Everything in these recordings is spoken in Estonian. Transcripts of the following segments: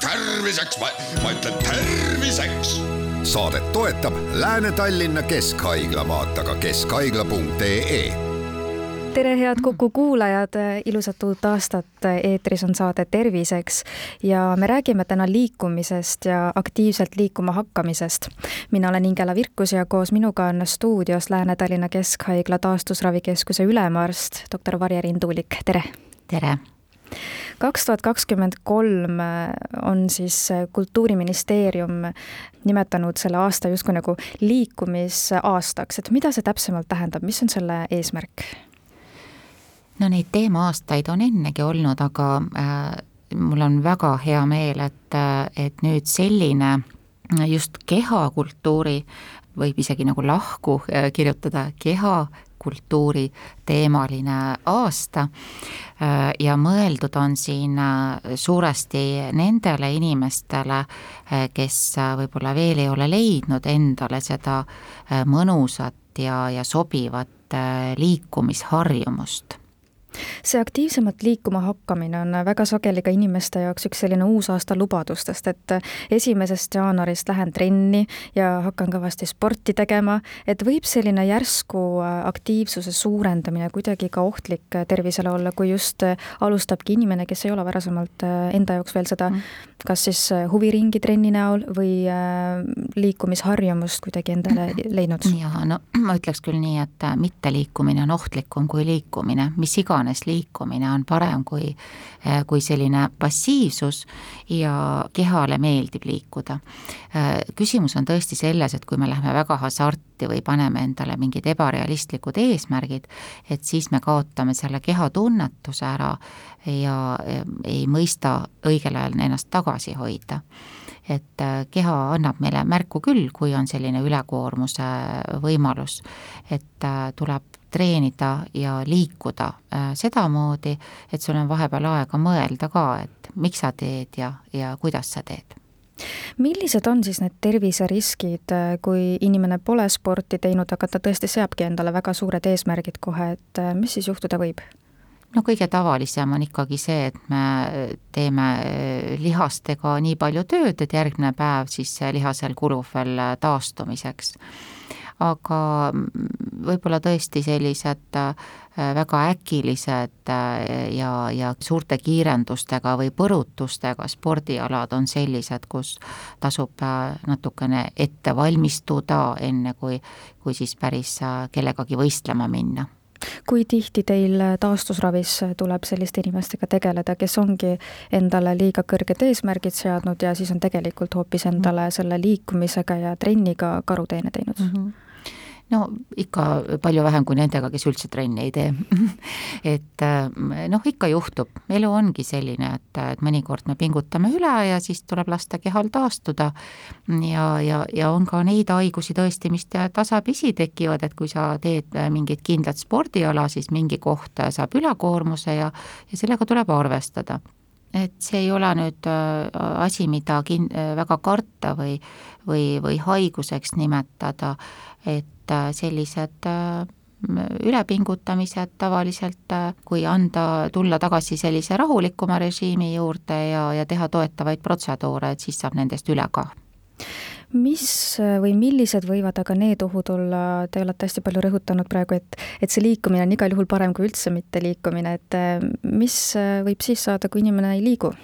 terviseks, ma, ma ütlen terviseks. saadet toetab Lääne-Tallinna Keskhaigla, vaata ka keskhaigla.ee tere, head Kuku kuulajad, ilusat uut aastat, eetris on saade Terviseks ja me räägime täna liikumisest ja aktiivselt liikuma hakkamisest. mina olen Ingela Virkus ja koos minuga on stuudios Lääne-Tallinna Keskhaigla taastusravikeskuse ülemarst, doktor Varje Rindulik, tere! tere! Kaks tuhat kakskümmend kolm on siis Kultuuriministeerium nimetanud selle aasta justkui nagu liikumisaastaks, et mida see täpsemalt tähendab, mis on selle eesmärk? no neid teema-aastaid on ennegi olnud, aga äh, mul on väga hea meel, et, äh, et nüüd selline just kehakultuuri, võib isegi nagu lahku äh, kirjutada, kehakultuuri teemaline aasta. Äh, ja mõeldud on siin suuresti nendele inimestele, kes võib-olla veel ei ole leidnud endale seda mõnusat ja, ja sobivat liikumisharjumust see aktiivsemalt liikuma hakkamine on väga sageli ka inimeste jaoks üks selline uusaasta lubadustest, et esimesest jaanuarist lähen trenni ja hakkan kõvasti sporti tegema, et võib selline järsku aktiivsuse suurendamine kuidagi ka ohtlik tervisele olla, kui just alustabki inimene, kes ei ole varasemalt enda jaoks veel seda mm. kas siis huviringi trenni näol või liikumisharjumust kuidagi endale leidnud? jaa, no ma ütleks küll nii, et mitteliikumine on ohtlikum kui liikumine, mis iganes iganes liikumine on parem kui, eh, kui selline passiivsus ja kehale meeldib liikuda. Eh, küsimus on tõesti selles, et kui me läheme väga hasarti või paneme endale mingid ebarealistlikud eesmärgid, et siis me kaotame selle kehatunnetuse ära ja ei mõista õigel ajal ennast tagasi hoida. Et keha annab meile märku küll, kui on selline ülekoormuse võimalus, et tuleb treenida ja liikuda äh, sedamoodi, et sul on vahepeal aega mõelda ka, et miks sa teed ja, ja kuidas sa teed millised on siis need terviseriskid, äh, kui inimene pole sporti teinud, aga ta tõesti seabki endale väga suured eesmärgid kohe, et äh, mis siis juhtuda võib? no kõige tavalisem on ikkagi see, et me teeme lihastega nii palju tööd, et järgmine päev siis lihasel kulub veel taastumiseks aga võib-olla tõesti sellised äh, väga äkilised äh, ja, ja suurte kiirendustega või põrutustega spordialad on sellised, kus tasub äh, natukene ette valmistuda, enne kui, kui siis päris kellegagi võistlema minna. Kui tihti teil taastusravis tuleb selliste inimestega tegeleda, kes ongi endale liiga kõrged eesmärgid seadnud ja siis on tegelikult hoopis endale selle liikumisega ja trenniga karuteene teinud? Mm? -hmm no ikka palju vähem kui nendega, kes üldse trenni ei tee. Et äh, noh, ikka juhtub, elu ongi selline, et, et mõnikord me pingutame üle ja siis tuleb lasta kehal taastuda. ja, ja, ja on ka neid haigusi tõesti, mis tasapisi tekivad, et kui sa teed mingit kindlat spordiala, siis mingi koht saab ülekoormuse ja, ja sellega tuleb arvestada et see ei ole nüüd äh, asi, mida kin-, väga karta või, või, või haiguseks nimetada, et et sellised äh, ülepingutamised tavaliselt, äh, kui anda, tulla tagasi sellise rahulikuma režiimi juurde ja, ja teha toetavaid protseduure, et siis saab nendest üle ka mis äh, või millised võivad aga need ohud olla, te olete hästi palju rõhutanud praegu, et, et see liikumine on igal juhul parem kui üldse mitte liikumine, et mis võib siis saada, kui inimene ei liigu?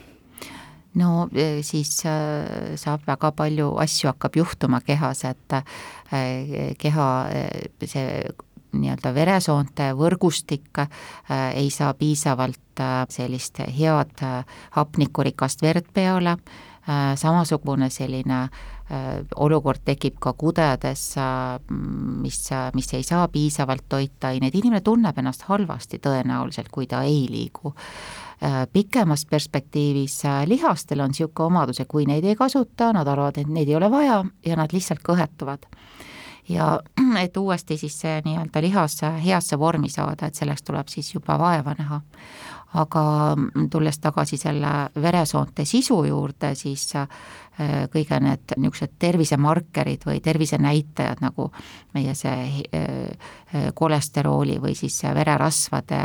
no e, siis äh, saab väga palju asju hakkab juhtuma kehas, et äh, keha äh, see nii-öelda veresoonte võrgustik ei saa piisavalt sellist head hapnikurikast verd peale, samasugune selline olukord tekib ka kudedes, mis, mis ei saa piisavalt toitaineid, inimene tunneb ennast halvasti tõenäoliselt, kui ta ei liigu Äh, pikemas perspektiivis äh, lihastel on niisugune omadus, et kui neid ei kasuta, nad arvavad, et neid ei ole vaja ja nad lihtsalt kõhetuvad. ja et uuesti siis see nii-öelda lihas heasse vormi saada, et selleks tuleb siis juba vaeva näha. Aga tulles tagasi selle veresoonte sisu juurde, siis Äh, kõige need niisugused tervisemarkerid või tervisenäitajad, nagu meie see äh, äh, kolesterooli või siis vererasvade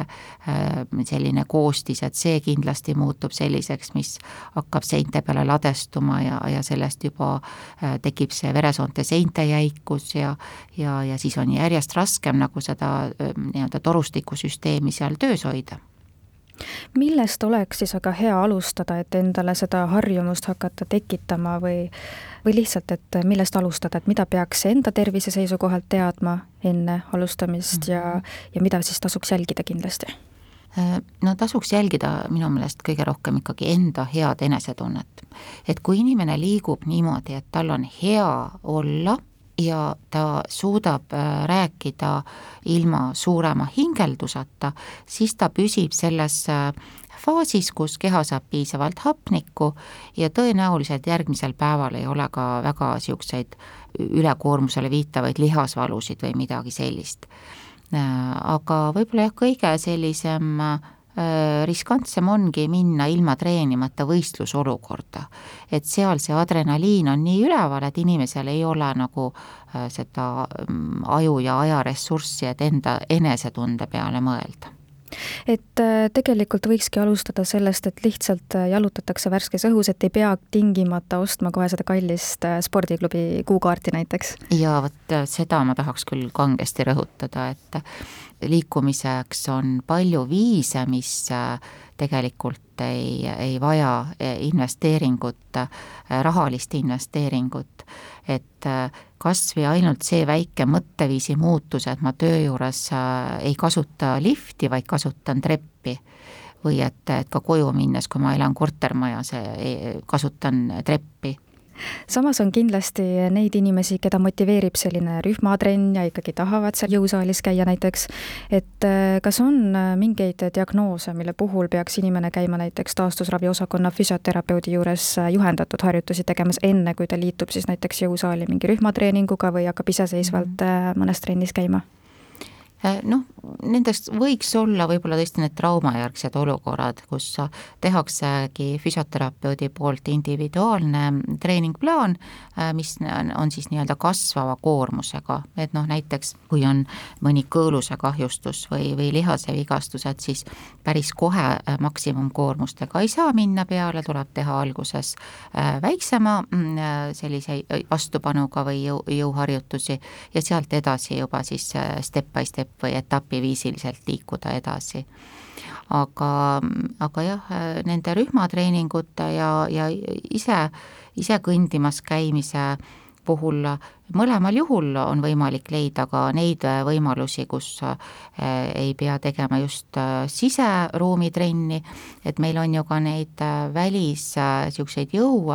selline koostis, et see kindlasti muutub selliseks, mis hakkab seinte peale ladestuma ja, ja sellest juba tekib see veresoonte seinte jäikus ja ja, ja siis on järjest raskem nagu seda nii-öelda torustikusüsteemi seal töös hoida millest oleks siis aga hea alustada, et endale seda harjumust hakata tekitama või või lihtsalt, et millest alustada, et mida peaks enda tervise seisukohalt teadma enne alustamist ja, mhm. ja mida siis tasuks jälgida kindlasti? Äh, no tasuks jälgida minu meelest kõige rohkem ikkagi enda head enesetunnet. et kui inimene liigub niimoodi, et tal on hea olla ja ta suudab äh, rääkida ilma suurema hingelduseta, siis ta püsib selles äh, faasis, kus keha saab piisavalt hapnikku ja tõenäoliselt järgmisel päeval ei ole ka väga niisuguseid ülekoormusele viitavaid lihasvalusid või midagi sellist. Äh, aga võib-olla jah, kõige sellisem riskantsem ongi minna ilma treenimata võistlusolukorda. et seal see adrenaliin on nii üleval, et inimesel ei ole nagu äh, seda mm, aju ja ajaressurssi, et enda enesetunde peale mõelda et äh, tegelikult võikski alustada sellest, et lihtsalt jalutatakse värskes õhus, et ei pea tingimata ostma kohe seda kallist spordiklubi kuukaarti näiteks. ja vot seda ma tahaks küll kangesti rõhutada, et liikumiseks on palju viise, mis äh, tegelikult ei, ei vaja äh, investeeringut, äh, rahalist investeeringut. et kas või ainult see väike mõtteviisi muutus, et ma töö juures ei kasuta lifti, vaid kasutan treppi või et, et ka koju minnes, kui ma elan kortermajas, kasutan treppi samas on kindlasti neid inimesi, keda motiveerib selline rühmatrenn ja ikkagi tahavad seal jõusaalis käia näiteks, et äh, kas on äh, mingeid diagnoose, mille puhul peaks inimene käima näiteks taastusraviosakonna füsioterapeudi juures äh, juhendatud harjutusi tegemas, enne kui ta liitub siis näiteks jõusaali mingi rühmatreeninguga või hakkab iseseisvalt mhm. mõnes trennis käima? Äh, noh, nendest võiks olla võib-olla tõesti need traumajärgsed olukorrad, kus tehaksegi füsioterapeudi poolt individuaalne treeningplaan, äh, mis on siis nii-öelda kasvava koormusega, et noh, näiteks kui on mõni kõõluse kahjustus või, või lihasevigastused, siis päris kohe äh, maksimumkoormustega ei saa minna peale, tuleb teha alguses väiksema mm, sellise vastupanuga või jõu, jõuharjutusi ja sealt edasi juba siis step by step või etapiviisiliselt liikuda edasi. aga, aga jah, nende rühmatreeningute ja, ja ise, ise kõndimas käimise puhul mõlemal juhul on võimalik leida ka neid võimalusi, kus eh, ei pea tegema just eh, siseruumi trenni, et meil on ju ka neid eh, välis niisuguseid jõu,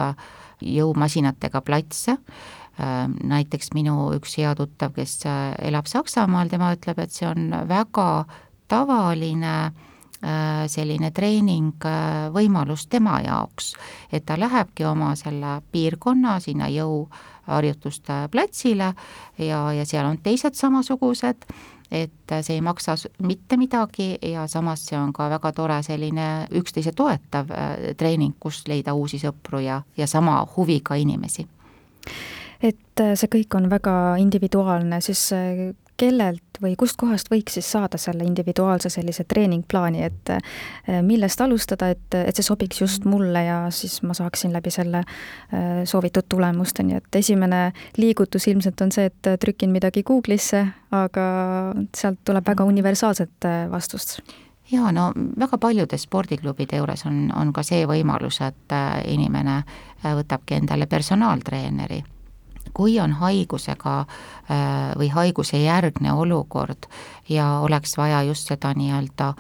jõumasinatega platse, näiteks minu üks hea tuttav, kes äh, elab Saksamaal, tema ütleb, et see on väga tavaline äh, selline treeningvõimalus tema jaoks, et ta lähebki oma selle piirkonna sinna jõuharjutuste platsile ja, ja seal on teised samasugused, et see ei maksa mitte midagi ja samas see on ka väga tore selline üksteise toetav treening, kus leida uusi sõpru ja, ja sama huviga inimesi et äh, see kõik on väga individuaalne, siis äh, kellelt või kustkohast võiks siis saada selle individuaalse sellise treeningplaani, et äh, millest alustada, et, et see sobiks just mulle ja siis ma saaksin läbi selle soovitud tulemusteni, et esimene liigutus ilmselt on see, et trükin midagi Google'isse, aga sealt tuleb väga universaalset vastust. Jaa, no väga paljude spordiklubide juures on, on ka see võimalus, et inimene võtabki endale personaaltreeneri kui on haigusega äh, või haiguse järgne olukord ja oleks vaja just seda nii-öelda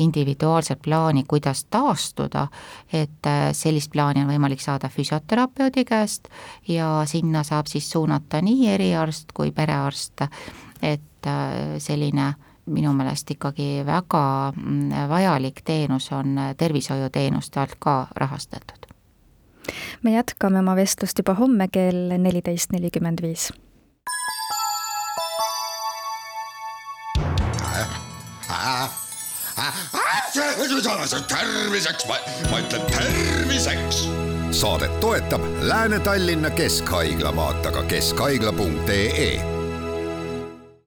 individuaalset plaani, kuidas taastuda, et äh, sellist plaani on võimalik saada füsioterapeudi käest ja sinna saab siis suunata nii eriarst kui perearst, et äh, selline minu meelest ikkagi väga mm, vajalik teenus on tervishoiuteenuste alt ka rahastatud me jätkame oma vestlust juba homme kell neliteist nelikümmend viis. Ah, ah, ah, terviseks, ma ütlen terviseks saadet toetab Lääne-Tallinna Keskhaigla, vaata ka keskhaigla.ee